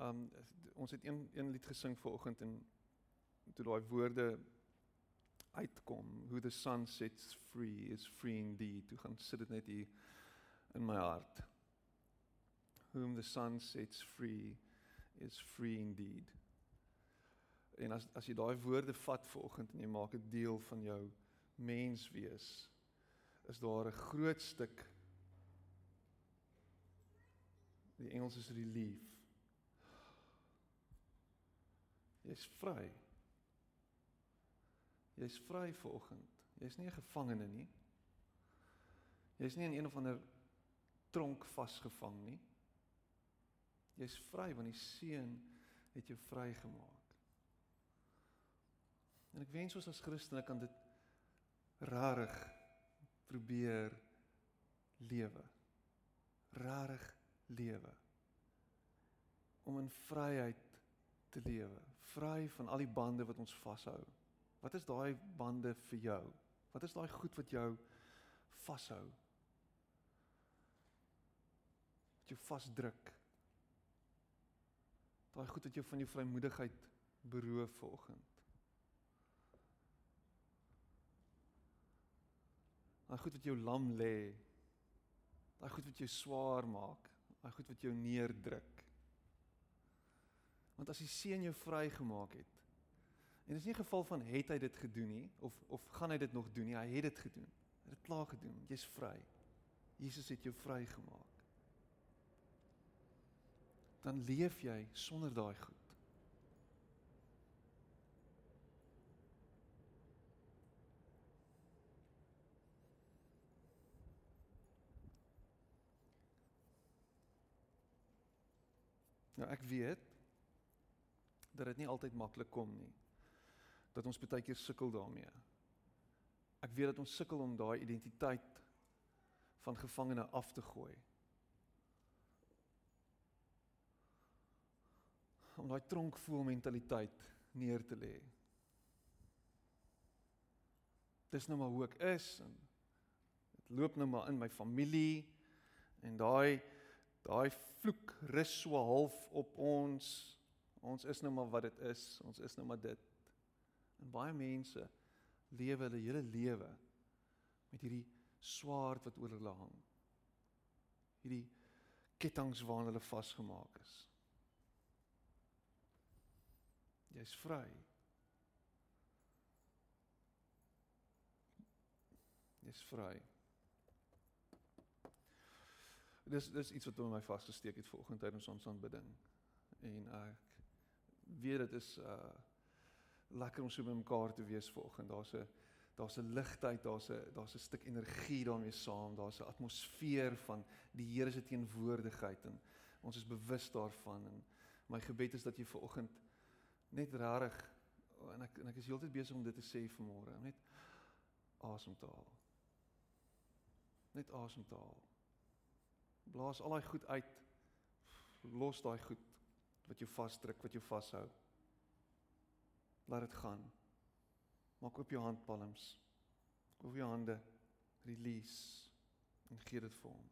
Um ons het een een lied gesing vanoggend en toe daai woorde uitkom, who the sun sets free is free indeed. Toe gaan sit dit net hier in my hart. Whom the sun sets free is free indeed. En as as jy daai woorde vat vanoggend en jy maak dit deel van jou menswees, is daar 'n groot stuk die Engels is relief. Jy's vry. Jy's vry vanoggend. Jy's nie 'n gevangene nie. Jy's nie in een of ander tronk vasgevang nie. Jy's vry want die Seun het jou vrygemaak. En ek wens ons as Christene kan dit rarig probeer lewe. Rarig lewe. Om in vryheid te lewe, vry van al die bande wat ons vashou. Wat is daai bande vir jou? Wat is daai goed wat jou vashou? Wat jou vasdruk? Daai goed wat jou van jou vrymoedigheid beroof vanoggend. Daai goed wat jou lam lê. Daai goed wat jou swaar maak, daai goed wat jou neerdruk. Want as die seun jou vrygemaak het. En dit is nie 'n geval van het hy dit gedoen nie of of gaan hy dit nog doen nie, hy het dit gedoen. Hy het dit klaar gedoen. Jy's vry. Jesus het jou vrygemaak. Dan leef jy sonder daai goed. Nou ek weet dat dit nie altyd maklik kom nie. Dat ons baie keer sukkel daarmee. Ek weet dat ons sukkel om daai identiteit van gevangene af te gooi. Om daai tronkvoel mentaliteit neer te lê. Dis nou maar hoe ek is en dit loop nou maar in my familie en daai daai vloek rus so half op ons. Ons is nou maar wat dit is. Ons is nou maar dit. En baie mense lewe hulle hele lewe met hierdie swaard wat oor hulle hang. Hierdie ketTINGS waaraan hulle vasgemaak is. Jy's vry. Jy's vry dis dis iets wat in my vasgesteek het vanoggend tydens ons aanbidding. En ek weet dit is uh lekker om so by mekaar te wees vanoggend. Daar's 'n daar's 'n ligtheid, daar's 'n daar's 'n stuk energie daarmee saam. Daar's 'n atmosfeer van die Here se teenwoordigheid en ons is bewus daarvan en my gebed is dat jy vanoggend net rarig en ek en ek is heeltyd besig om dit te sê vanmôre, net asem te haal. Net asem te haal. Blaas al daai goed uit. Los daai goed wat jou vasdruk, wat jou vashou. Laat dit gaan. Maak oop jou handpalms. Oop jou hande. Release en gee dit vir hom.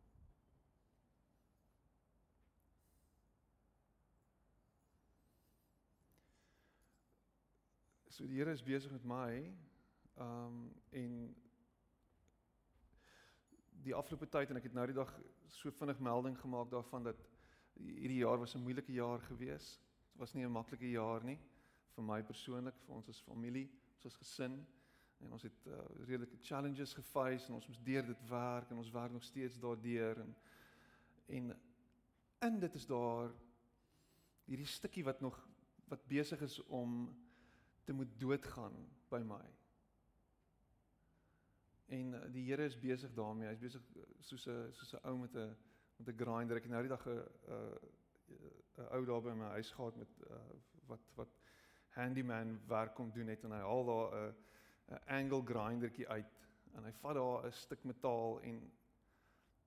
So die Here is besig met my um en die afgelope tyd en ek het nou die dag so vinnig melding gemaak daarvan dat hierdie jaar was 'n moeilike jaar gewees. Dit was nie 'n maklike jaar nie vir my persoonlik, vir ons as familie, ons as gesin en ons het uh, redelike challenges geface en ons moes deur dit werk en ons werk nog steeds daardeur en en in dit is daar hierdie stukkie wat nog wat besig is om te moet doodgaan by my. En uh, die Here is besig daarmee. Hy's besig uh, soos 'n soos 'n ou met 'n met 'n grinder. Ek het nou die dag 'n 'n ou daar by my huis gehad met uh, wat wat handyman werk kom doen net en hy haal daar 'n 'n angle grindertjie uit en hy vat daar 'n stuk metaal en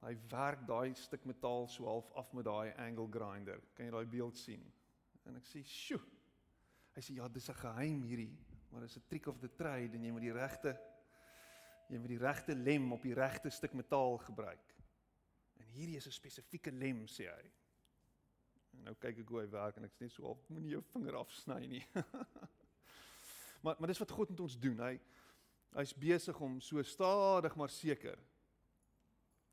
hy werk daai stuk metaal so half af met daai angle grinder. Kan jy daai beeld sien? En ek sê, "Sjoe." Hy sê, "Ja, dis 'n geheim hierdie, maar dis 'n trick of the trade en jy moet die regte jy moet die regte lem op die regte stuk metaal gebruik. En hierdie is 'n spesifieke lem sê hy. Nou kyk ek hoe hy werk en ek's net so op, moenie jou vinger afsny nie. maar maar dis wat God met ons doen. Hy hy's besig om so stadig maar seker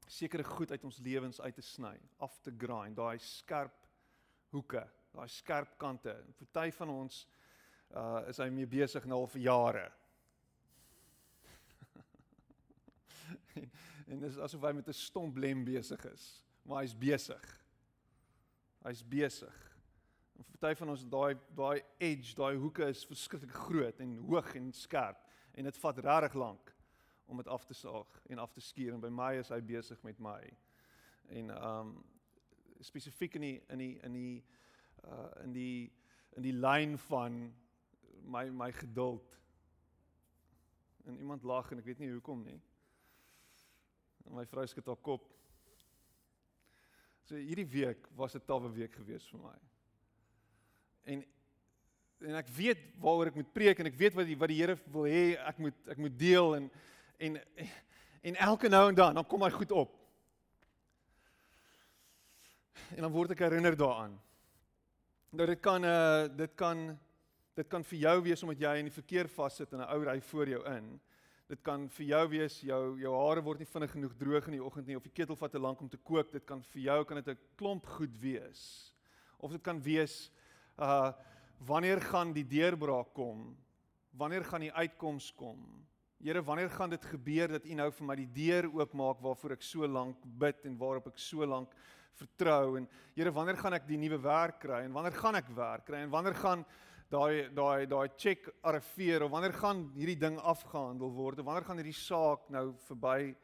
sekere goed uit ons lewens uit te sny, af te grind, daai skerp hoeke, daai skerp kante. Party van ons uh is hy mee besig nou al vir jare. en, en dis asof hy met 'n stomp lem besig is, maar hy's besig. Hy's besig. Vir party van ons daai daai edge, daai hoeke is verskriklik groot en hoog en skerp en dit vat regtig lank om dit af te saag en af te skuur en by my is hy besig met my. En um spesifiek in die in die in die uh in die in die lyn van my my geduld. En iemand lag en ek weet nie hoekom nie. En my vrou skud haar kop. So hierdie week was 'n tawwe week gewees vir my. En en ek weet waaroor ek moet preek en ek weet wat die wat die Here wil hê ek moet ek moet deel en en en elke nou en dan dan kom hy goed op. En dan word ek herinner daaraan. Nou dit kan uh, dit kan dit kan vir jou wees omdat jy in die verkeer vassit en 'n ou ry voor jou in. Dit kan vir jou wees jou jou hare word nie vinnig genoeg droog in die oggend nie of die ketel vat te lank om te kook. Dit kan vir jou kan dit 'n klomp goed wees. Of dit kan wees uh wanneer gaan die deurbraak kom? Wanneer gaan die uitkoms kom? Here, wanneer gaan dit gebeur dat U nou vir my die deur oopmaak waarvoor ek so lank bid en waarop ek so lank vertrou en Here, wanneer gaan ek die nuwe werk kry en wanneer gaan ek werk kry en wanneer gaan daai daai daai check arriveer of wanneer gaan hierdie ding afgehandel word? Wanneer gaan hierdie saak nou verby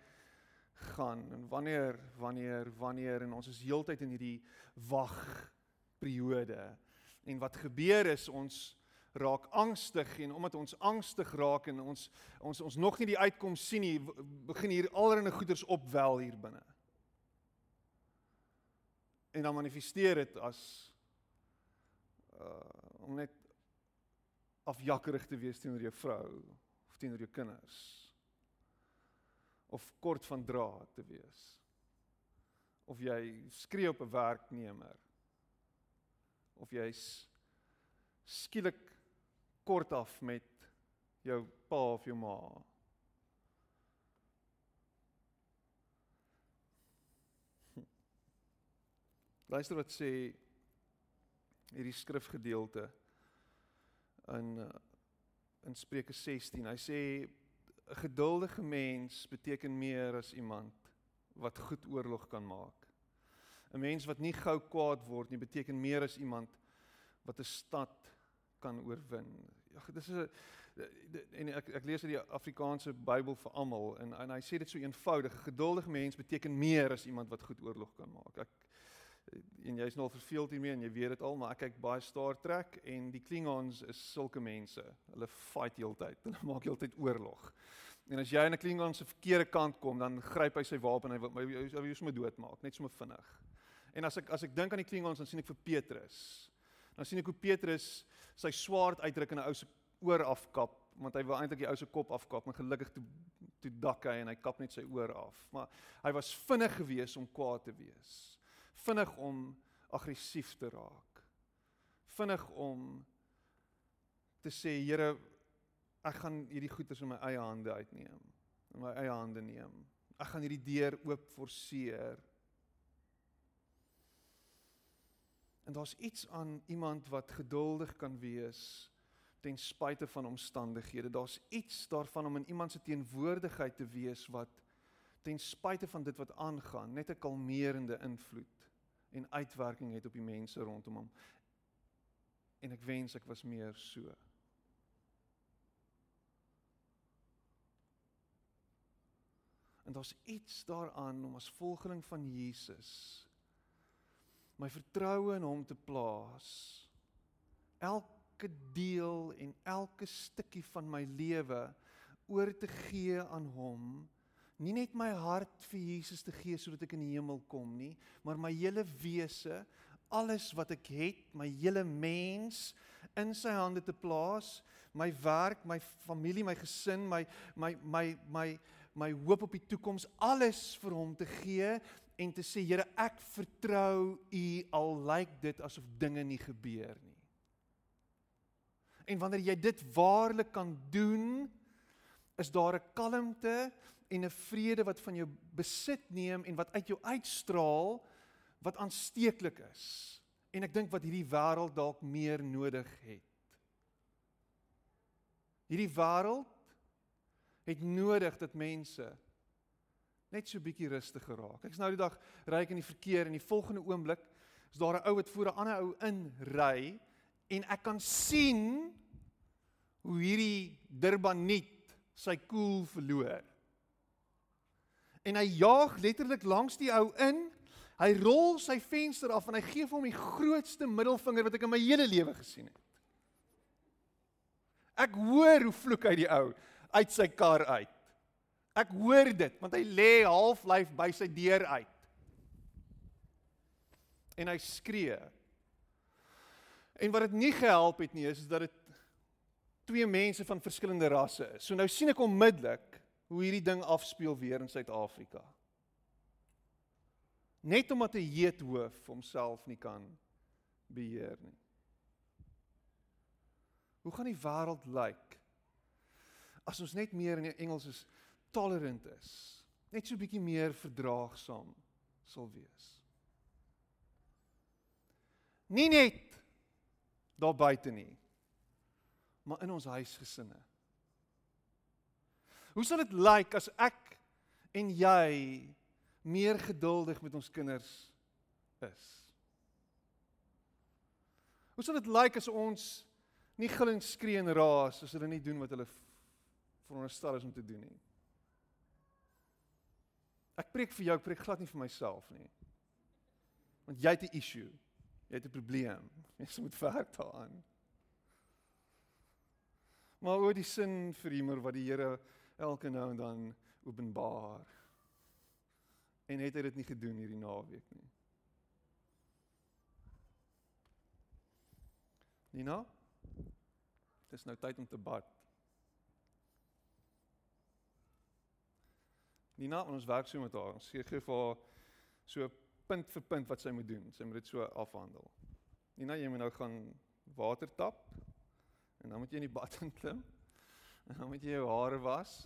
gaan? En wanneer wanneer wanneer en ons is heeltyd in hierdie wag periode. En wat gebeur is ons raak angstig en omdat ons angstig raak en ons ons ons nog nie die uitkoms sien nie, begin hier alreine goeders opwel hier binne. En dan manifesteer dit as uh om net afjakkerig te wees teenoor jou vrou of teenoor jou kinders of kort van dra te wees of jy skree op 'n werknemer of jy's skielik kort af met jou pa of jou ma. Luister wat sê hierdie skrifgedeelte in uh, in Spreuke 16. Hy sê 'n geduldige mens beteken meer as iemand wat goed oorlog kan maak. 'n Mens wat nie gou kwaad word nie beteken meer as iemand wat 'n stad kan oorwin. Ja, dis 'n en ek ek lees uit die Afrikaanse Bybel vir almal en en hy sê dit so eenvoudig. 'n Geduldige mens beteken meer as iemand wat goed oorlog kan maak. Ek en jy's nou al verveeld hiermee en jy weet dit al, maar ek kyk baie Star Trek en die Klingons is sulke mense. Hulle fight heeltyd. Hulle maak heeltyd oorlog. En as jy aan 'n Klingon se verkeerde kant kom, dan gryp hy sy wapen en hy wil hy wil jou sommer doodmaak, net sommer vinnig. En as ek as ek dink aan die Klingons, dan sien ek vir Petrus. Dan sien ek hoe Petrus sy swaard uitdruk en 'n ou se oor afkap, want hy wil eintlik die ou se kop afkap, maar gelukkig toe toe dak hy en hy kap net sy oor af. Maar hy was vinnig geweest om kwaad te wees vinnig om aggressief te raak. Vinnig om te sê Here, ek gaan hierdie goeders in my eie hande uitneem, in my eie hande neem. Ek gaan hierdie deur oop forceer. En daar's iets aan iemand wat geduldig kan wees ten spyte van omstandighede. Daar's iets daarvan om in iemand se teenwoordigheid te wees wat ten spyte van dit wat aangaan, net 'n kalmerende invloed en uitwerking het op die mense rondom hom. En ek wens ek was meer so. En daar's iets daaraan om as volgeling van Jesus my vertroue in hom te plaas. Elke deel en elke stukkie van my lewe oor te gee aan hom nie net my hart vir Jesus te gee sodat ek in die hemel kom nie, maar my hele wese, alles wat ek het, my hele mens in sy hande te plaas, my werk, my familie, my gesin, my my my my my hoop op die toekoms, alles vir hom te gee en te sê Here, ek vertrou U al lyk dit asof dinge nie gebeur nie. En wanneer jy dit waarlik kan doen, is daar 'n kalmte en 'n vrede wat van jou besit neem en wat uit jou uitstraal wat aansteeklik is. En ek dink wat hierdie wêreld dalk meer nodig het. Hierdie wêreld het nodig dat mense net so bietjie rustig geraak. Ek's nou die dag ry ek in die verkeer en die volgende oomblik is daar 'n ou wat voor 'n ander ou in ry en ek kan sien hoe hierdie Durbaniet sy koel verloor. En hy jaag letterlik langs die ou in. Hy rol sy venster af en hy gee vir hom die grootste middelvinger wat ek in my hele lewe gesien het. Ek hoor hoe vloek hy die ou uit sy kar uit. Ek hoor dit want hy lê halflyf by sy deur uit. En hy skree. En wat dit nie gehelp het nie is dat dit twee mense van verskillende rasse is. So nou sien ek onmiddellik hoe hierdie ding afspeel weer in Suid-Afrika. Net omdat 'n heethoof homself nie kan beheer nie. Hoe gaan die wêreld lyk as ons net meer in Engels is tolerant is, net so bietjie meer verdraagsaam sal wees? Nie net daar buite nie, maar in ons huisgesinne. Hoe sal dit lyk as ek en jy meer geduldig met ons kinders is? Hoe sal dit lyk as ons nie gil en skree en raas as hulle nie doen wat hulle veronderstel is om te doen nie? Ek preek vir jou, ek preek glad nie vir myself nie. Want jy het 'n issue. Jy het 'n probleem. Jy moet werk daaraan maar oor die sin vir humor wat die Here elke nou en dan openbaar. En het hy dit nie gedoen hierdie naweek nie? Nina? Dis nou tyd om te bad. Nina, ons werk so met haar. Ons gee vir haar so punt vir punt wat sy moet doen. Sy moet dit so afhandel. Nina, jy moet nou gaan water tap En dan moet jy in die bad inklim. En dan moet jy jou hare was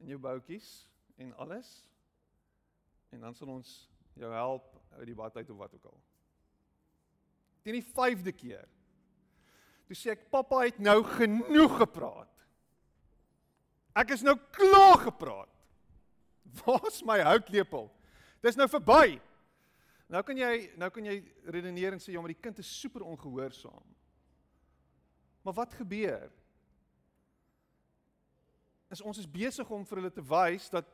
en jou boutjies en alles. En dan sal ons jou help uit die bad uit of wat ook al. Teen die 5de keer. Toe sê ek pappa het nou genoeg gepraat. Ek is nou klaar gepraat. Waar's my houtlepel? Dis nou verby. Nou kan jy nou kan jy redeneer en sê ja, maar die kind is super ongehoorsaam. Maar wat gebeur? Is ons is besig om vir hulle te wys dat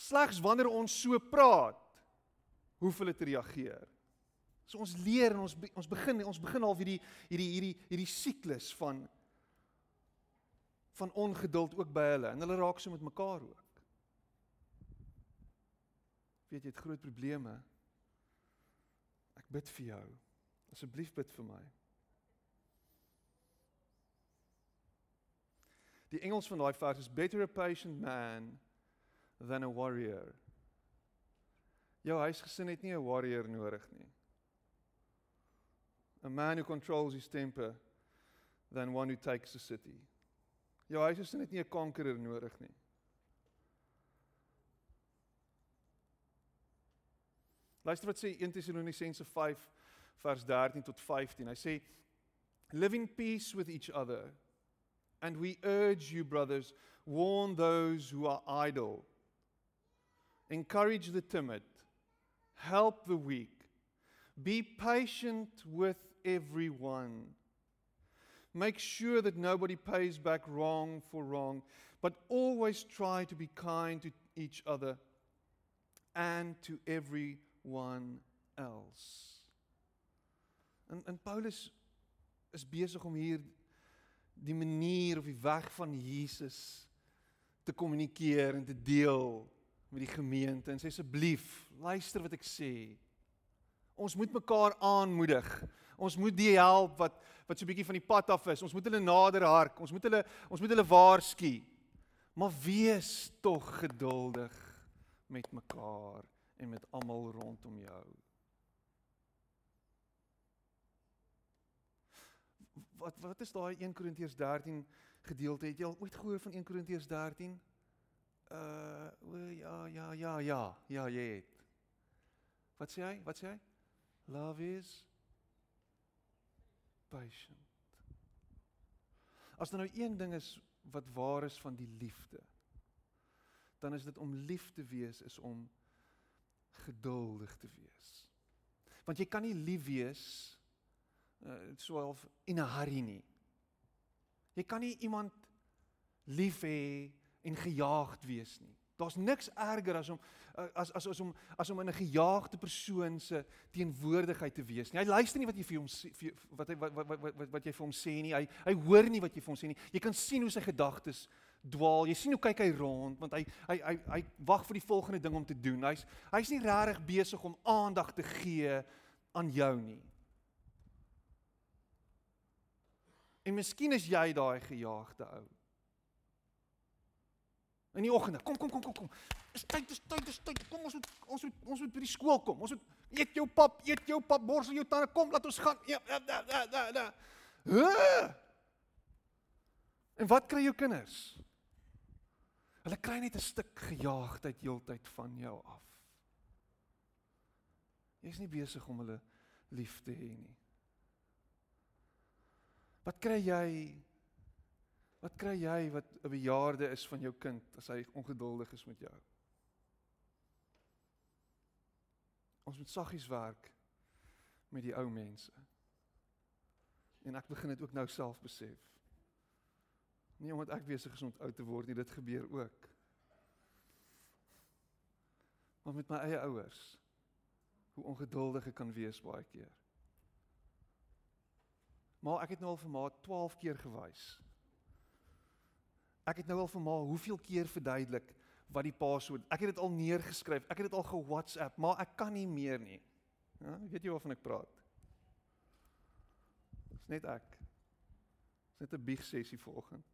slegs wanneer ons so praat, hoef hulle te reageer. So ons leer en ons ons begin ons begin al hierdie hierdie hierdie hierdie siklus van van ongeduld ook by hulle en hulle raak so met mekaar ook. Weet jy, dit groot probleme. Ek bid vir jou. Asseblief bid vir my. Die Engels van daai vers is better a patient man than a warrior. Jou huisgesin het nie 'n warrior nodig nie. A man who controls his temper than one who takes a city. Jou huisgesin het nie 'n conqueror nodig nie. Luister wat sê 1 Tessalonisense 5 vers 13 tot 15. Hy sê live in peace with each other. And we urge you, brothers, warn those who are idle, encourage the timid, help the weak, be patient with everyone. Make sure that nobody pays back wrong for wrong, but always try to be kind to each other and to everyone else. En en Paulus is besig om hier die manier of die weg van Jesus te kommunikeer en te deel met die gemeente en sê asseblief luister wat ek sê. Ons moet mekaar aanmoedig. Ons moet die help wat wat so 'n bietjie van die pad af is. Ons moet hulle nader hark. Ons moet hulle ons moet hulle waarsku. Maar wees tog geduldig met mekaar en met almal rondom jou. Wat wat is daai 1 Korintiërs 13 gedeelte? Het jy al ooit gehoor van 1 Korintiërs 13? Uh o ja ja ja ja, ja jy het. Wat sê hy? Wat sê hy? Love is patient. As daar nou een ding is wat waar is van die liefde, dan is dit om lief te wees is om geduldig te wees. Want jy kan nie lief wees uh so half in 'n hurry nie. Jy kan nie iemand lief hê en gejaagd wees nie. Daar's niks erger as om as as as om as om in 'n gejaagde persoon se teenwoordigheid te wees nie. Hy luister nie wat jy vir hom vir, wat hy wat wat wat wat jy vir hom sê nie. Hy hy hoor nie wat jy vir hom sê nie. Jy kan sien hoe sy gedagtes dwaal. Jy sien hoe kyk hy rond want hy hy hy hy wag vir die volgende ding om te doen. Hy's hy's nie regtig besig om aandag te gee aan jou nie. En miskien is jy daai gejaagde ou. In die oggende, kom kom kom kom kom. Is tyd, is tyd, is tyd. Kom ons moet ons moet ons moet by die skool kom. Ons moet eet jou pap, eet jou pap, borsel jou tande, kom laat ons gaan. Ja, da da da da. En wat kry jou kinders? Hulle kry net 'n stuk gejaagdheid heeltyd van jou af. Jy's nie besig om hulle lief te hê nie. Wat kry jy Wat kry jy wat 'n bejaarde is van jou kind as hy ongeduldig is met jou? Ons moet saggies werk met die ou mense. En ek begin dit ook nou self besef. Nie omdat ek besig is om oud te word nie, dit gebeur ook. Maar met my eie ouers hoe ongeduldig ek kan wees baie keer. Maar ek het nou al vir ma 12 keer gewys Ek het nou al vir ma hoeveel keer verduidelik wat die password. Ek het dit al neergeskryf. Ek het dit al ge-WhatsApp, maar ek kan nie meer nie. Ja, weet jy waarvan ek praat? Dis net ek. Dis net 'n bieg sessie vanoggend.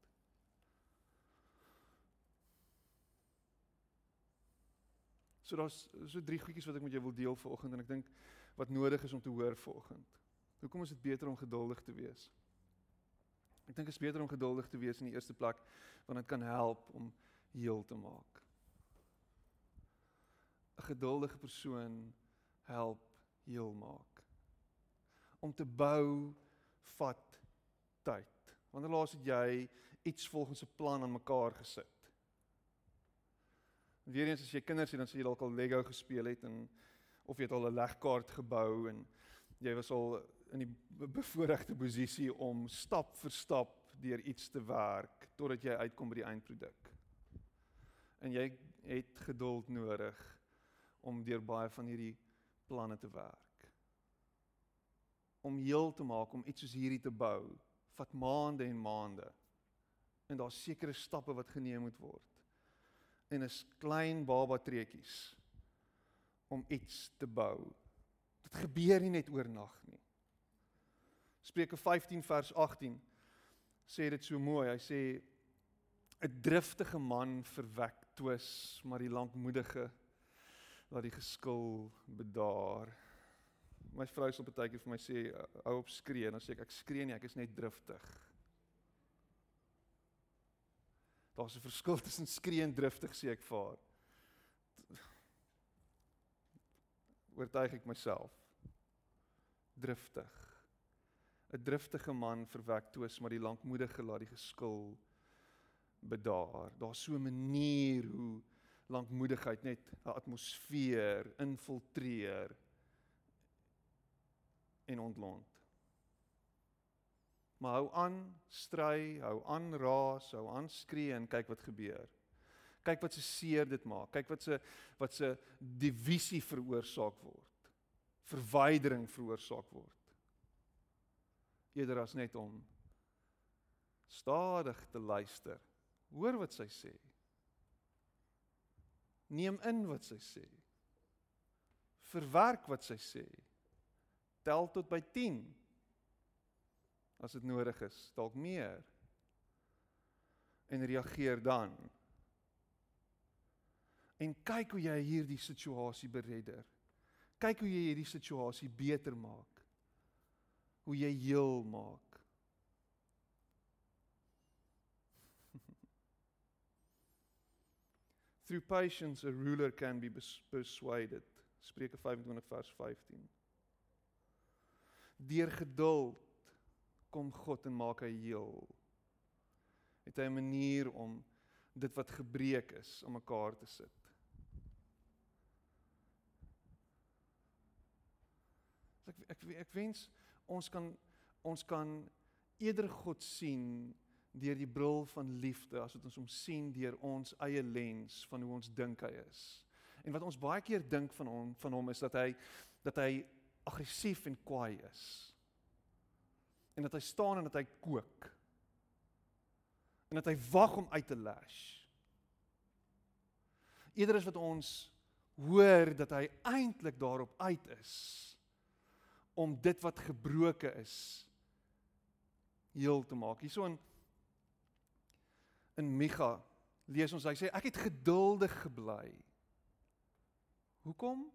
So daar's so drie goedjies wat ek met jou wil deel vanoggend en ek dink wat nodig is om te hoor vanoggend. Hoekom is dit beter om geduldig te wees? Ek dink dit is beter om geduldig te wees in die eerste plek want dit kan help om heel te maak. 'n Geduldige persoon help heel maak. Om te bou vat tyd. Wanneer laas het jy iets volgens 'n plan aan mekaar gesit? Weereens as jy kinders het dan sê jy dalk al Lego gespeel het en of jy het al 'n legkaart gebou en jy was al in die bevoordeelde posisie om stap vir stap deur iets te werk totdat jy uitkom by die eindproduk. En jy het geduld nodig om deur baie van hierdie planne te werk. Om heel te maak om iets soos hierdie te bou, vat maande en maande. En daar's sekere stappe wat geneem moet word. En is klein baba treetjies om iets te bou. Dit gebeur nie net oornag nie. Spreuke 15 vers 18 sê dit so mooi. Hy sê 'n driftige man verwek twis, maar die lankmoedige laat die geskil bedaar. My vrou sal baie keer vir my sê hou op skree en dan sê ek ek skree nie, ek is net driftig. Daar's 'n verskil tussen skree en driftig sê ek vir haar. Oortuig ek myself. Driftig. 'n driftige man verwek twis, maar die lankmoedige laat die geskil bedaar. Daar's so 'n manier hoe lankmoedigheid net 'n atmosfeer infiltreer en ontlont. Maar hou aan stry, hou aan raas, hou aan skree en kyk wat gebeur. Kyk wat se seer dit maak. Kyk wat se wat se divisie veroorsaak word. Verwydering veroorsaak word eerder as net om stadig te luister. Hoor wat sy sê. Neem in wat sy sê. Verwerk wat sy sê. Tel tot by 10 as dit nodig is, dalk meer. En reageer dan. En kyk hoe jy hierdie situasie beredder. Kyk hoe jy hierdie situasie beter maak. Hoe jy heel maak. Through patience a ruler can be persuaded. Spreuke 25 vers 15. Deur geduld kom God en maak hy heel. Het hy 'n manier om dit wat gebreek is om mekaar te sit. Ek ek ek wens ons kan ons kan eerder God sien deur die bril van liefde as wat ons hom sien deur ons eie lens van hoe ons dink hy is. En wat ons baie keer dink van hom van hom is dat hy dat hy aggressief en kwaai is. En dat hy staan en dat hy kook. En dat hy wag om uit te lash. Eerder is wat ons hoor dat hy eintlik daarop uit is om dit wat gebroke is heel te maak. Hierso in in Micha lees ons hy sê ek het geduldig gebly. Hoekom?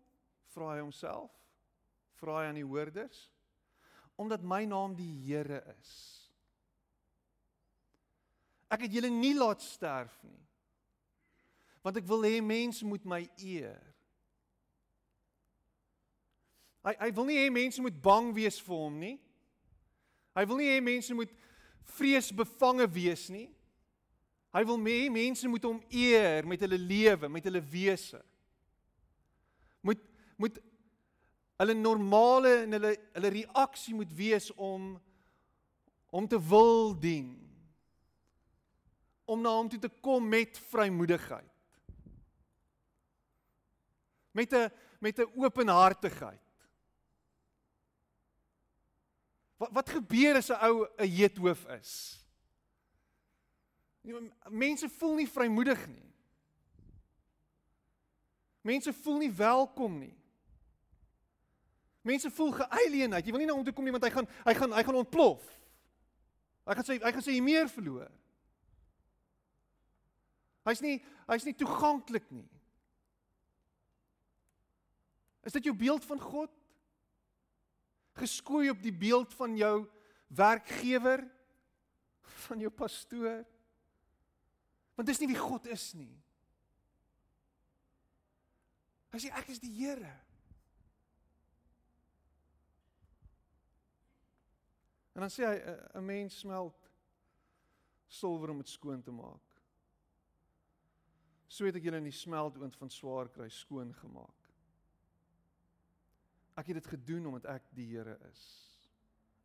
Vra hy homself. Vra hy aan die hoorders? Omdat my naam die Here is. Ek het julle nie laat sterf nie. Want ek wil hê mense moet my eer. Hy hy wil nie hê mense moet bang wees vir hom nie. Hy wil nie hê mense moet vreesbevange wees nie. Hy wil hê mense moet hom eer met hulle lewe, met hulle wese. Moet moet hulle normale en hulle hulle reaksie moet wees om om te wil dien. Om na hom toe te kom met vrymoedigheid. Met 'n met 'n openhartigheid. Wat wat gebeur as 'n ou 'n heethoof is? Mense voel nie vrymoedig nie. Mense voel nie welkom nie. Mense voel gealieneerd. Jy wil nie na hom toe kom nie want hy gaan hy gaan hy gaan ontplof. Hy gaan sê hy gaan sê jy meer verloor. Hy's nie hy's nie toeganklik nie. Is dit jou beeld van God? Geskoei op die beeld van jou werkgewer van jou pastoor. Want dis nie wie God is nie. Hy sê ek is die Here. En dan sê hy 'n mens smelt silwer om dit skoon te maak. So het ek julle in die smeltoond van swaar kry skoon gemaak Ek het dit gedoen omdat ek die Here is.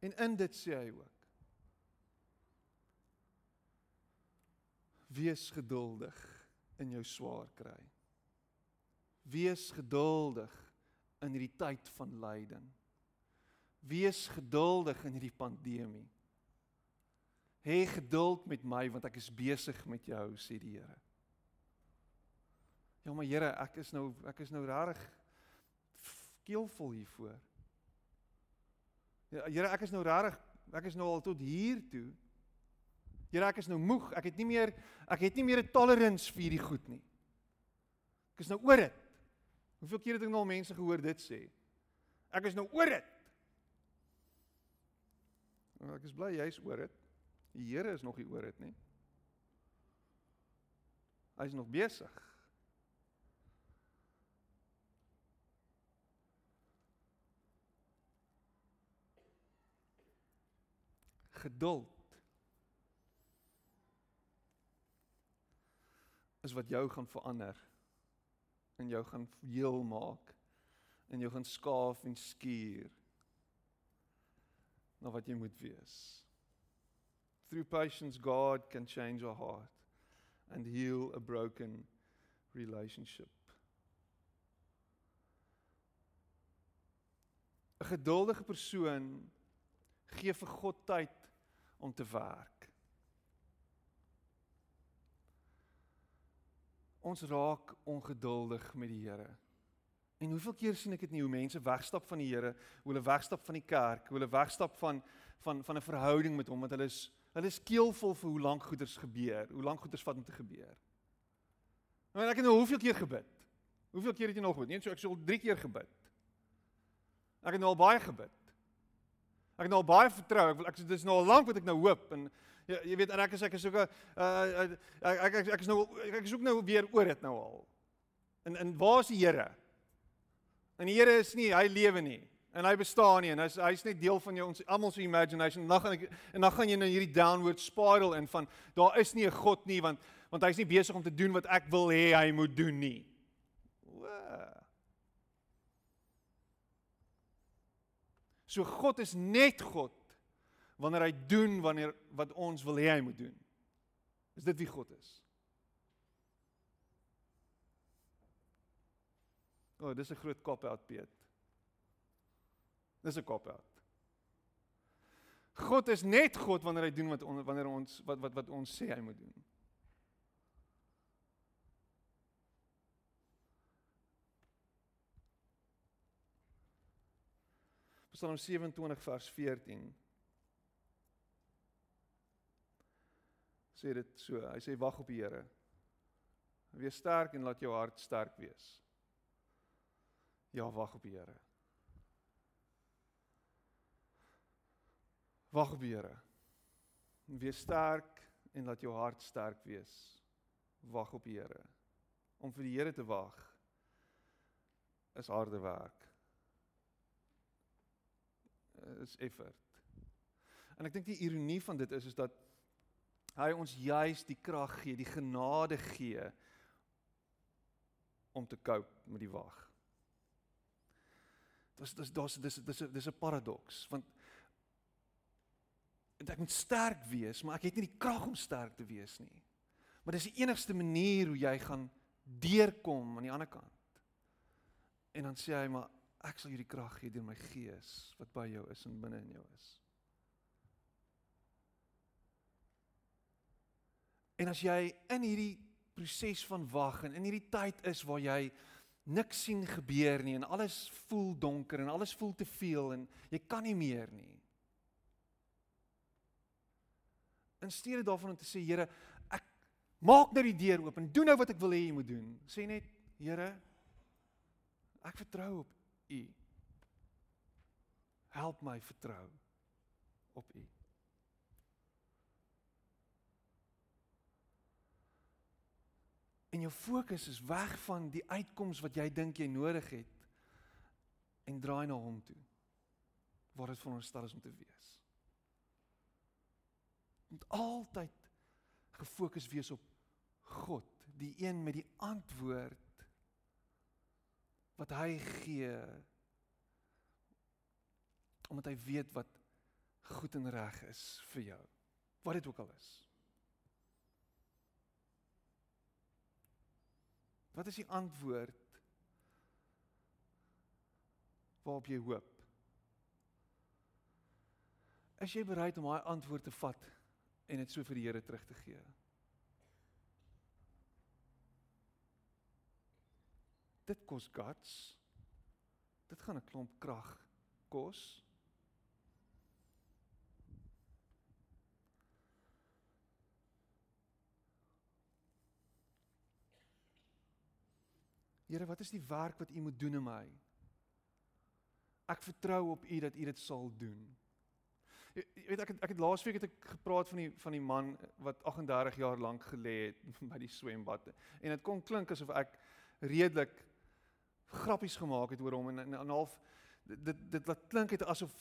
En in dit sê hy ook: Wees geduldig in jou swaar kry. Wees geduldig in hierdie tyd van lyding. Wees geduldig in hierdie pandemie. Hê geduld met my want ek is besig met jou sê die Here. Ja maar Here, ek is nou ek is nou regtig keelvol hiervoor. Ja, Here, ek is nou regtig, ek is nou al tot hier toe. Here, ek is nou moeg. Ek het nie meer ek het nie meer 'n tolerance vir hierdie goed nie. Ek is nou oor dit. Hoeveel keer het ek nou al mense gehoor dit sê? Ek is nou oor dit. Nou, ek is bly jy's oor dit. Die Here is nog nie oor dit nie. Hy's nog besig. Geduld is wat jou gaan verander en jou gaan heel maak en jou gaan skaaf en skuur na wat jy moet wees. Through patience God can change our heart and heal a broken relationship. 'n Geduldige persoon gee vir God tyd om te werk. Ons raak ongeduldig met die Here. En hoeveel keer sien ek dit nie hoe mense wegstap van die Here, hoe hulle wegstap van die kerk, hoe hulle wegstap van van van 'n verhouding met hom want hulle is hulle is keelvol vir hoe lank goeders gebeur, hoe lank goeders vat om te gebeur. Want ek het nou hoeveel keer gebid? Hoeveel keer het jy nog gebid? Nee, so ek sou al 3 keer gebid. Ek het nou al baie gebid. Ek het nou al baie vertrou. Ek ek dis nou al lank wat ek nou hoop en jy, jy weet en ek is ek is ook 'n uh, ek, ek ek ek is nou ek is ook nou weer oor dit nou al. En en waar is die Here? En die Here is nie, hy lewe nie en hy bestaan nie en hy's hy's net deel van jou ons almal se imagination. En dan gaan ek en dan gaan jy nou hierdie downward spiral in van daar is nie 'n God nie want want hy's nie besig om te doen wat ek wil hê hy moet doen nie. So God is net God wanneer hy doen wanneer wat ons wil hê hy moet doen. Is dit wie God is? O, oh, dis 'n groot kop uit Piet. Dis 'n kop uit. God is net God wanneer hy doen wat on, wanneer ons wat wat wat ons sê hy moet doen. Psalm 27 vers 14 sê dit so. Hy sê wag op die Here. Wees sterk en laat jou hart sterk wees. Ja, wag op die Here. Wag op die Here. Wees sterk en laat jou hart sterk wees. Wag op die Here. Om vir die Here te wag is harde werk. Is effort. En ek dink die ironie van dit is is dat hy ons juis die krag gee, die genade gee om te cope met die wag. Dis dis dis dis dis dis 'n paradoks want ek moet sterk wees, maar ek het nie die krag om sterk te wees nie. Maar dis die enigste manier hoe jy gaan deurkom aan die ander kant. En dan sê hy maar ek sal jou die krag gee deur my gees wat by jou is en binne in jou is. En as jy in hierdie proses van wag en in hierdie tyd is waar jy niks sien gebeur nie en alles voel donker en alles voel te veel en jy kan nie meer nie. In steede daarvan om te sê Here, ek maak nou die deur oop en doen nou wat ek wil hê jy moet doen. Sê net Here, ek vertrou op U. Help my vertrou op U. En jou fokus is weg van die uitkoms wat jy dink jy nodig het en draai na hom toe. Waar dit veronderstel is om te wees. Moet altyd gefokus wees op God, die een met die antwoord wat hy gee omdat hy weet wat goed en reg is vir jou. Wat dit ook al is. Wat is die antwoord waarop jy hoop? Is jy bereid om daai antwoord te vat en dit so vir die Here terug te gee? Dit kos guts. Dit gaan 'n klomp krag kos. Here, wat is die werk wat U moet doen in my? Ek vertrou op U dat U dit sal doen. Jy weet ek het, ek het laasweek het ek gepraat van die van die man wat 38 jaar lank gelê het by die swembad en dit kon klink asof ek redelik grappies gemaak het oor hom en en, en half dit dit laat klink het asof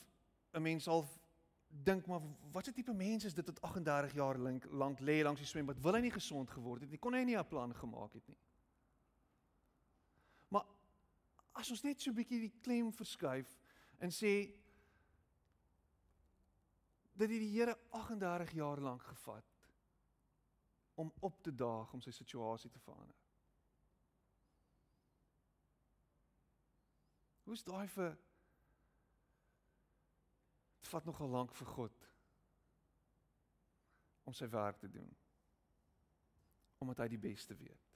'n mens half dink maar wat 'n tipe mens is dit wat 38 jaar lank lank lê langs die swembad? Wil hy nie gesond geword het nie? Kon hy nie 'n plan gemaak het nie? As ons net so 'n bietjie die klem verskuif en sê dat die Here 38 jaar lank gevat om op te daag om sy situasie te verander. Hoe's daai vir dit vat nogal lank vir God om sy werk te doen. Omdat hy die beste weet.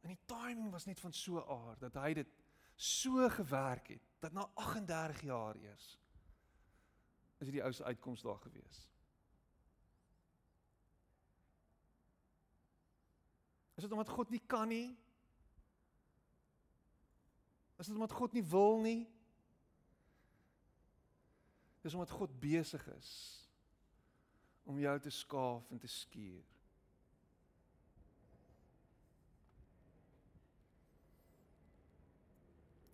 En die timing was net van so aard dat hy dit so gewerk het dat na 38 jaar eers is dit die ou se uitkoms daar gewees. Is dit omdat God nie kan nie? Is dit omdat God nie wil nie? Dis omdat God besig is om jou te skaaf en te skuur.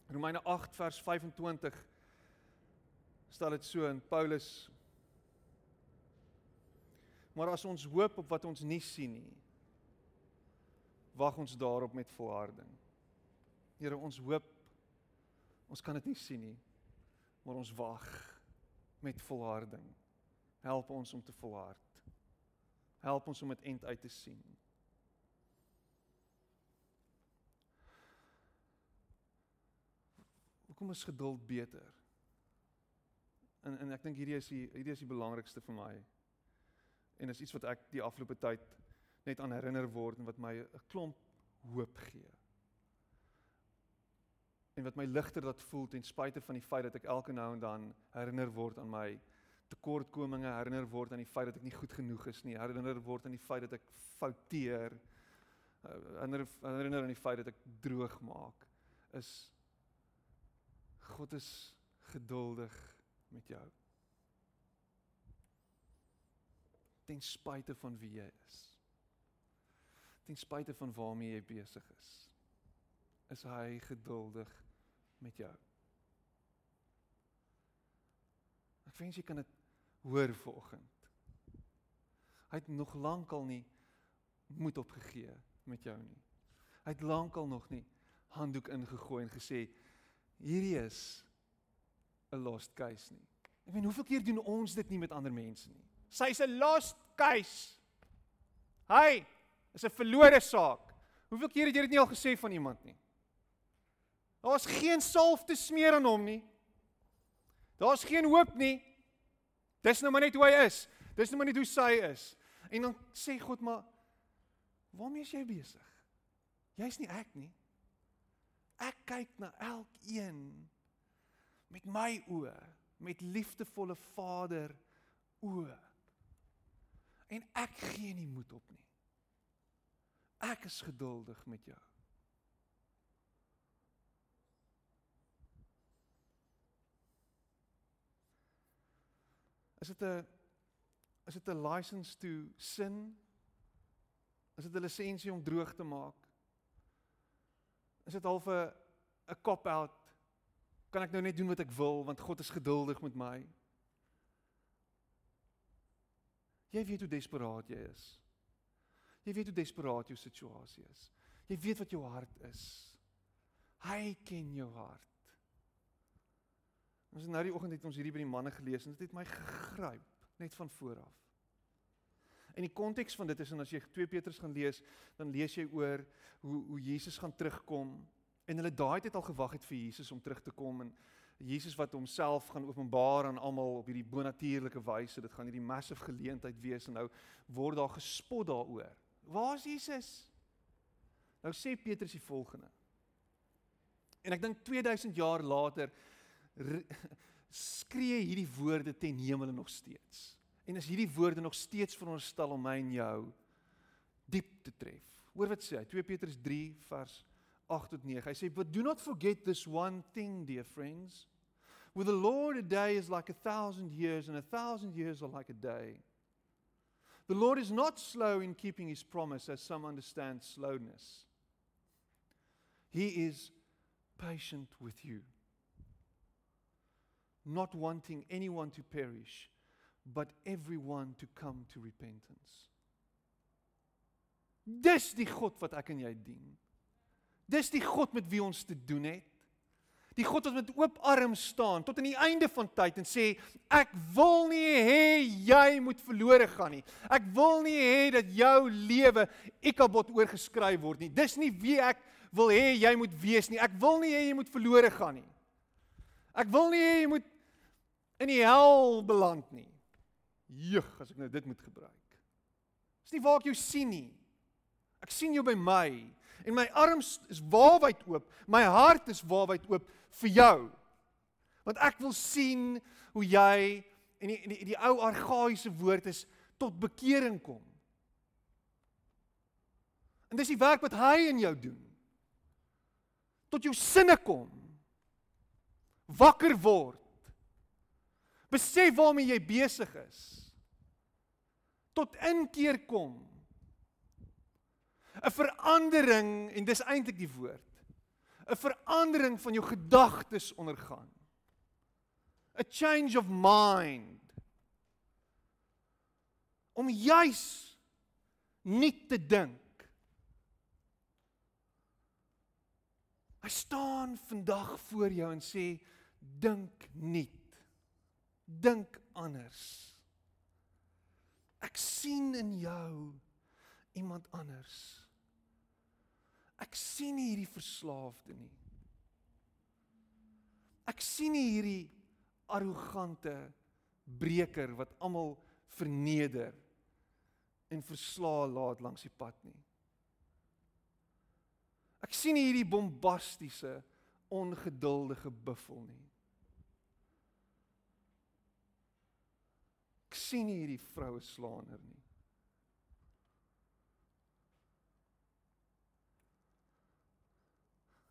Romeine 8 vers 25 stel dit so in Paulus Maar as ons hoop op wat ons nie sien nie wag ons daarop met volharding. Here ons hoop ons kan dit nie sien nie maar ons wag met volharding. Help ons om te volhard. Help ons om dit eind uit te sien. Hoekom is geduld beter? En en ek dink hierdie is die hierdie is die belangrikste vir my. En is iets wat ek die afgelope tyd net aan herinner word en wat my 'n klomp hoop gee. En wat my ligter laat voel ten spyte van die feit dat ek elke nou en dan herinner word aan my tekortkominge, herinner word aan die feit dat ek nie goed genoeg is nie, herinner word aan die feit dat ek fouteer, eh, herinner herinner aan die feit dat ek droog maak, is God is geduldig met jou. Ten spyte van wie jy is. Ten spyte van waarmee jy besig is, is hy geduldig met jou. Ek wens jy kan dit hoor vanoggend. Hy het nog lankal nie moed opgegee met jou nie. Hy het lankal nog nie handdoek ingegooi en gesê hierdie is 'n lost case nie. Ek weet hoeveel keer doen ons dit nie met ander mense nie. Sy's 'n lost case. Hy is 'n verlore saak. Hoeveel keer het jy dit nie al gesê van iemand nie? Daar's geen salf te smeer aan hom nie. Daar's geen hoop nie. Dis nou maar net hoe hy is. Dis nou maar net hoe sy is. En dan sê God maar waarmee is jy besig? Jy's nie ek nie. Ek kyk na elkeen met my oë, met liefdevolle Vader oë. En ek gee nie moed op nie. Ek is geduldig met jou. Is dit 'n is dit 'n license to sin? Is dit 'n lisensie om droog te maak? Is dit half 'n 'n cop out? Kan ek nou net doen wat ek wil want God is geduldig met my? Jy weet hoe desperaat jy is. Jy weet hoe desperaat jou situasie is. Jy weet wat jou hart is. Hy ken jou hart. Ons het nou die oggend het ons hierdie by die manne gelees en dit het my gegryp net van voor af. En die konteks van dit is en as jy 2 Petrus gaan lees, dan lees jy oor hoe hoe Jesus gaan terugkom en hulle daai tyd al gewag het vir Jesus om terug te kom en Jesus wat homself gaan openbaar aan almal op hierdie bonatuurlike wyse. Dit gaan hierdie massive geleentheid wees en nou word daar gespot daaroor. Waar is Jesus? Nou sê Petrus die volgende. En ek dink 2000 jaar later skree hierdie woorde ten hemele nog steeds. En is hierdie woorde nog steeds veronderstel om my en jou diep te tref. Hoor wat sê hy 2 Petrus 3 vers 8 tot 9. Hy sê but do not forget this one thing dear friends. With the Lord a day is like a thousand years and a thousand years are like a day. The Lord is not slow in keeping his promise as some understand slowness. He is patient with you not wanting anyone to perish, but everyone to come to repentance. Dis die God wat ek en jy dien. Dis die God met wie ons te doen het. Die God wat met oop arms staan tot aan die einde van tyd en sê ek wil nie hê jy moet verlore gaan nie. Ek wil nie hê dat jou lewe ekabot oorgeskryf word nie. Dis nie wie ek wil hê jy moet wees nie. Ek wil nie hê jy moet verlore gaan nie. Ek wil nie hê jy moet in die hel beland nie. Jeug, as ek nou dit moet gebruik. Dis nie waar ek jou sien nie. Ek sien jou by my en my arms is waarwyd oop. My hart is waarwyd oop vir jou. Want ek wil sien hoe jy en die die, die ou argaïese woord is tot bekering kom. En dis die werk wat hy in jou doen. Tot jou sinne kom. Wakker word. Besef waarmee jy besig is. Tot inkeer kom. 'n Verandering en dis eintlik die woord. 'n Verandering van jou gedagtes ondergaan. A change of mind. Om juis nie te dink Hy staan vandag voor jou en sê dink nuut. Dink anders. Ek sien in jou iemand anders. Ek sien nie hierdie verslaafde nie. Ek sien nie hierdie arrogante breker wat almal verneder en verslae laat langs die pad nie. Ek sien hierdie bombastiese, ongeduldige buffel nie. Sien hierdie vroue slaaner nie.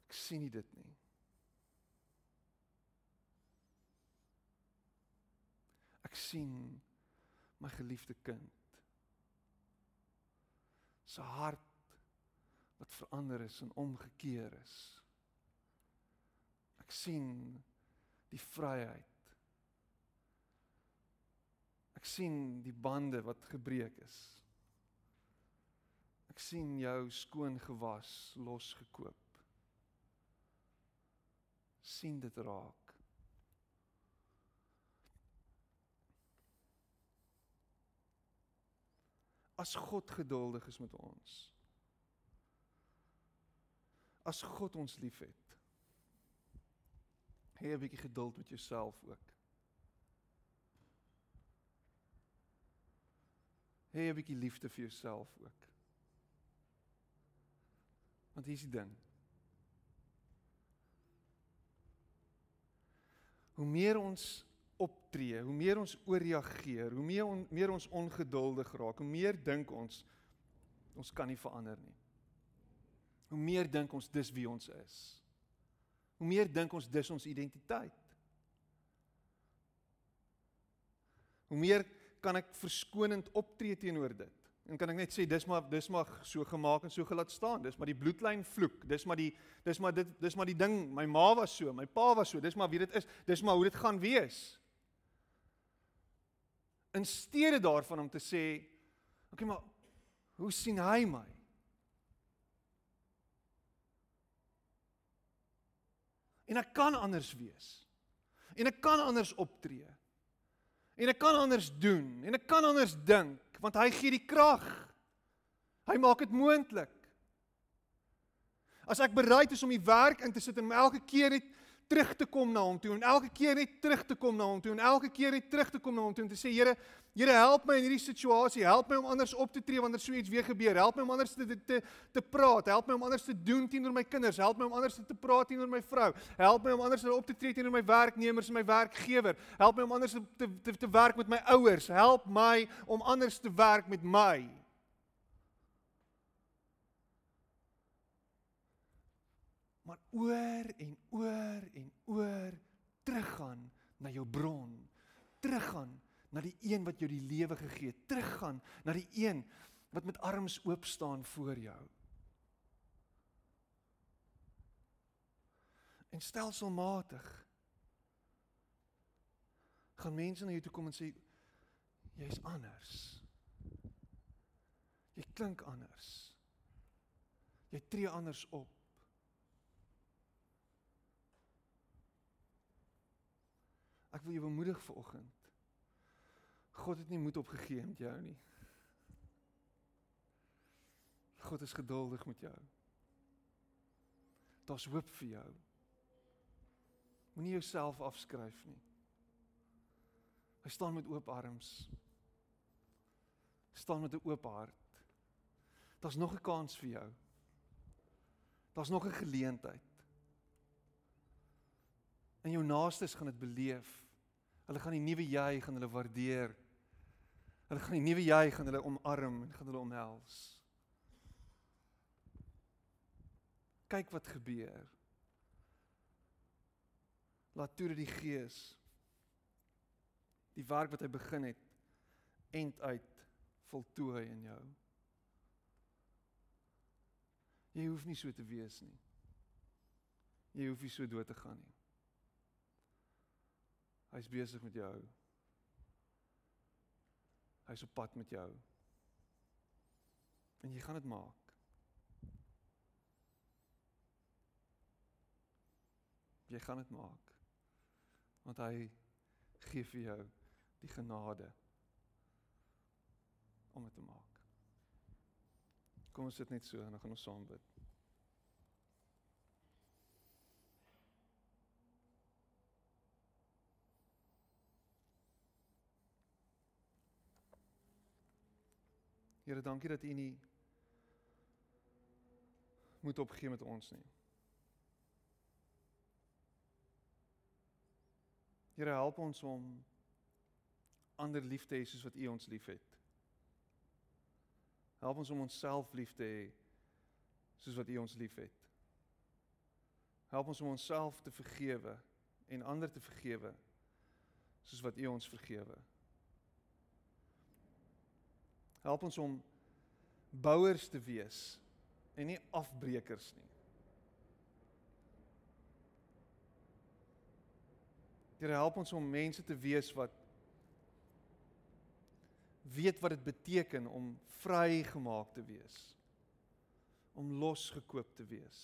Ek sien nie dit nie. Ek sien my geliefde kind. Sy hart wat verander is en omgekeer is. Ek sien die vryheid. Ek sien die bande wat gebreek is. Ek sien jou skoon gewas, losgekoop. sien dit raak. As God geduldig is met ons, as God ons liefhet. Hê 'n bietjie geduld met jouself ook. Hê 'n bietjie liefde vir jouself ook. Want hier is die ding. Hoe meer ons optree, hoe meer ons ooreageer, hoe meer on, meer ons ongeduldig raak, hoe meer dink ons ons kan nie verander nie hoe meer dink ons dis wie ons is. Hoe meer dink ons dis ons identiteit. Hoe meer kan ek verskonend optree teenoor dit? En kan ek net sê dis maar dis maar so gemaak en so gelaat staan. Dis maar die bloedlyn vloek. Dis maar die dis maar dit dis maar die ding. My ma was so, my pa was so. Dis maar wie dit is. Dis maar hoe dit gaan wees. In steede daarvan om te sê, oké, okay, maar hoe sien hy my? En ek kan anders wees. En ek kan anders optree. En ek kan anders doen en ek kan anders dink want hy gee die krag. Hy maak dit moontlik. As ek bereid is om die werk in te sit en elke keer net terug te kom na hom toe en elke keer net terug te kom na hom toe en elke keer net terug te kom na hom toe en te sê Here, Here help my in hierdie situasie, help my om anders op te tree wanneer so iets weer gebeur, help my om anders te te te praat, help my om anders te doen teenoor my kinders, help my om anders te praat teenoor my vrou, help my om anders op te tree teenoor my werknemers en my werkgewer, help my om anders te te te, te werk met my ouers, help my om anders te werk met my. Maar oor en oor en oor teruggaan na jou bron. Teruggaan na die een wat jou die lewe gegee het. Teruggaan na die een wat met arms oop staan voor jou. En stelselmatig gaan mense na jou toe kom en sê jy's anders. Jy klink anders. Jy tree anders op. wil jou bemoedig vanoggend. God het nie moed opgegee met jou nie. God is geduldig met jou. Daar's hoop vir jou. Moenie jouself afskryf nie. Hy staan met oop arms. staan met 'n oop hart. Daar's nog 'n kans vir jou. Daar's nog 'n geleentheid. En jou naastes gaan dit beleef. Hulle gaan die nuwe jy gaan hulle waardeer. Hulle gaan die nuwe jy gaan hulle omarm en gaan hulle omhels. Kyk wat gebeur. Laat toe dat die Gees die werk wat hy begin het end uit voltooi in jou. Jy hoef nie so te wees nie. Jy hoef nie so dood te gaan nie. Hy's besig met jou. Hy's op pad met jou. En jy gaan dit maak. Jy gaan dit maak. Want hy gee vir jou die genade om dit te maak. Kom ons sit net so en dan gaan ons saam bid. Here, dankie dat U nie moet opgee met ons nie. Here, help ons om ander lief te hê soos wat U ons liefhet. Help ons om onsself lief te hê soos wat U ons liefhet. Help ons om onsself te vergewe en ander te vergewe soos wat U ons vergewe. Help ons om bouers te wees en nie afbreekers nie. Here help ons om mense te wees wat weet wat dit beteken om vrygemaak te wees. Om losgekoop te wees.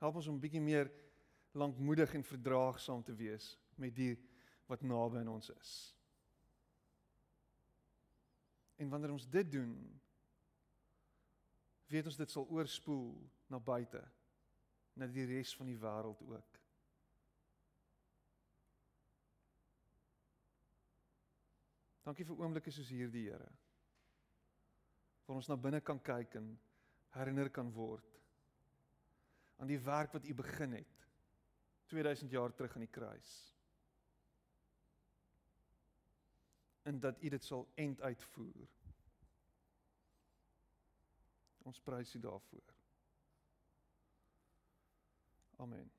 Help ons om bietjie meer lankmoedig en verdraagsaam te wees met die wat naby aan ons is. En wanneer ons dit doen, weet ons dit sal oorspoel na buite, na die res van die wêreld ook. Dankie vir oomblikke soos hierdie, Here. Waar ons na binne kan kyk en herinner kan word aan die werk wat U begin het 2000 jaar terug aan die kruis. En dat U dit sal end uitvoer. Ons prys U daarvoor. Amen.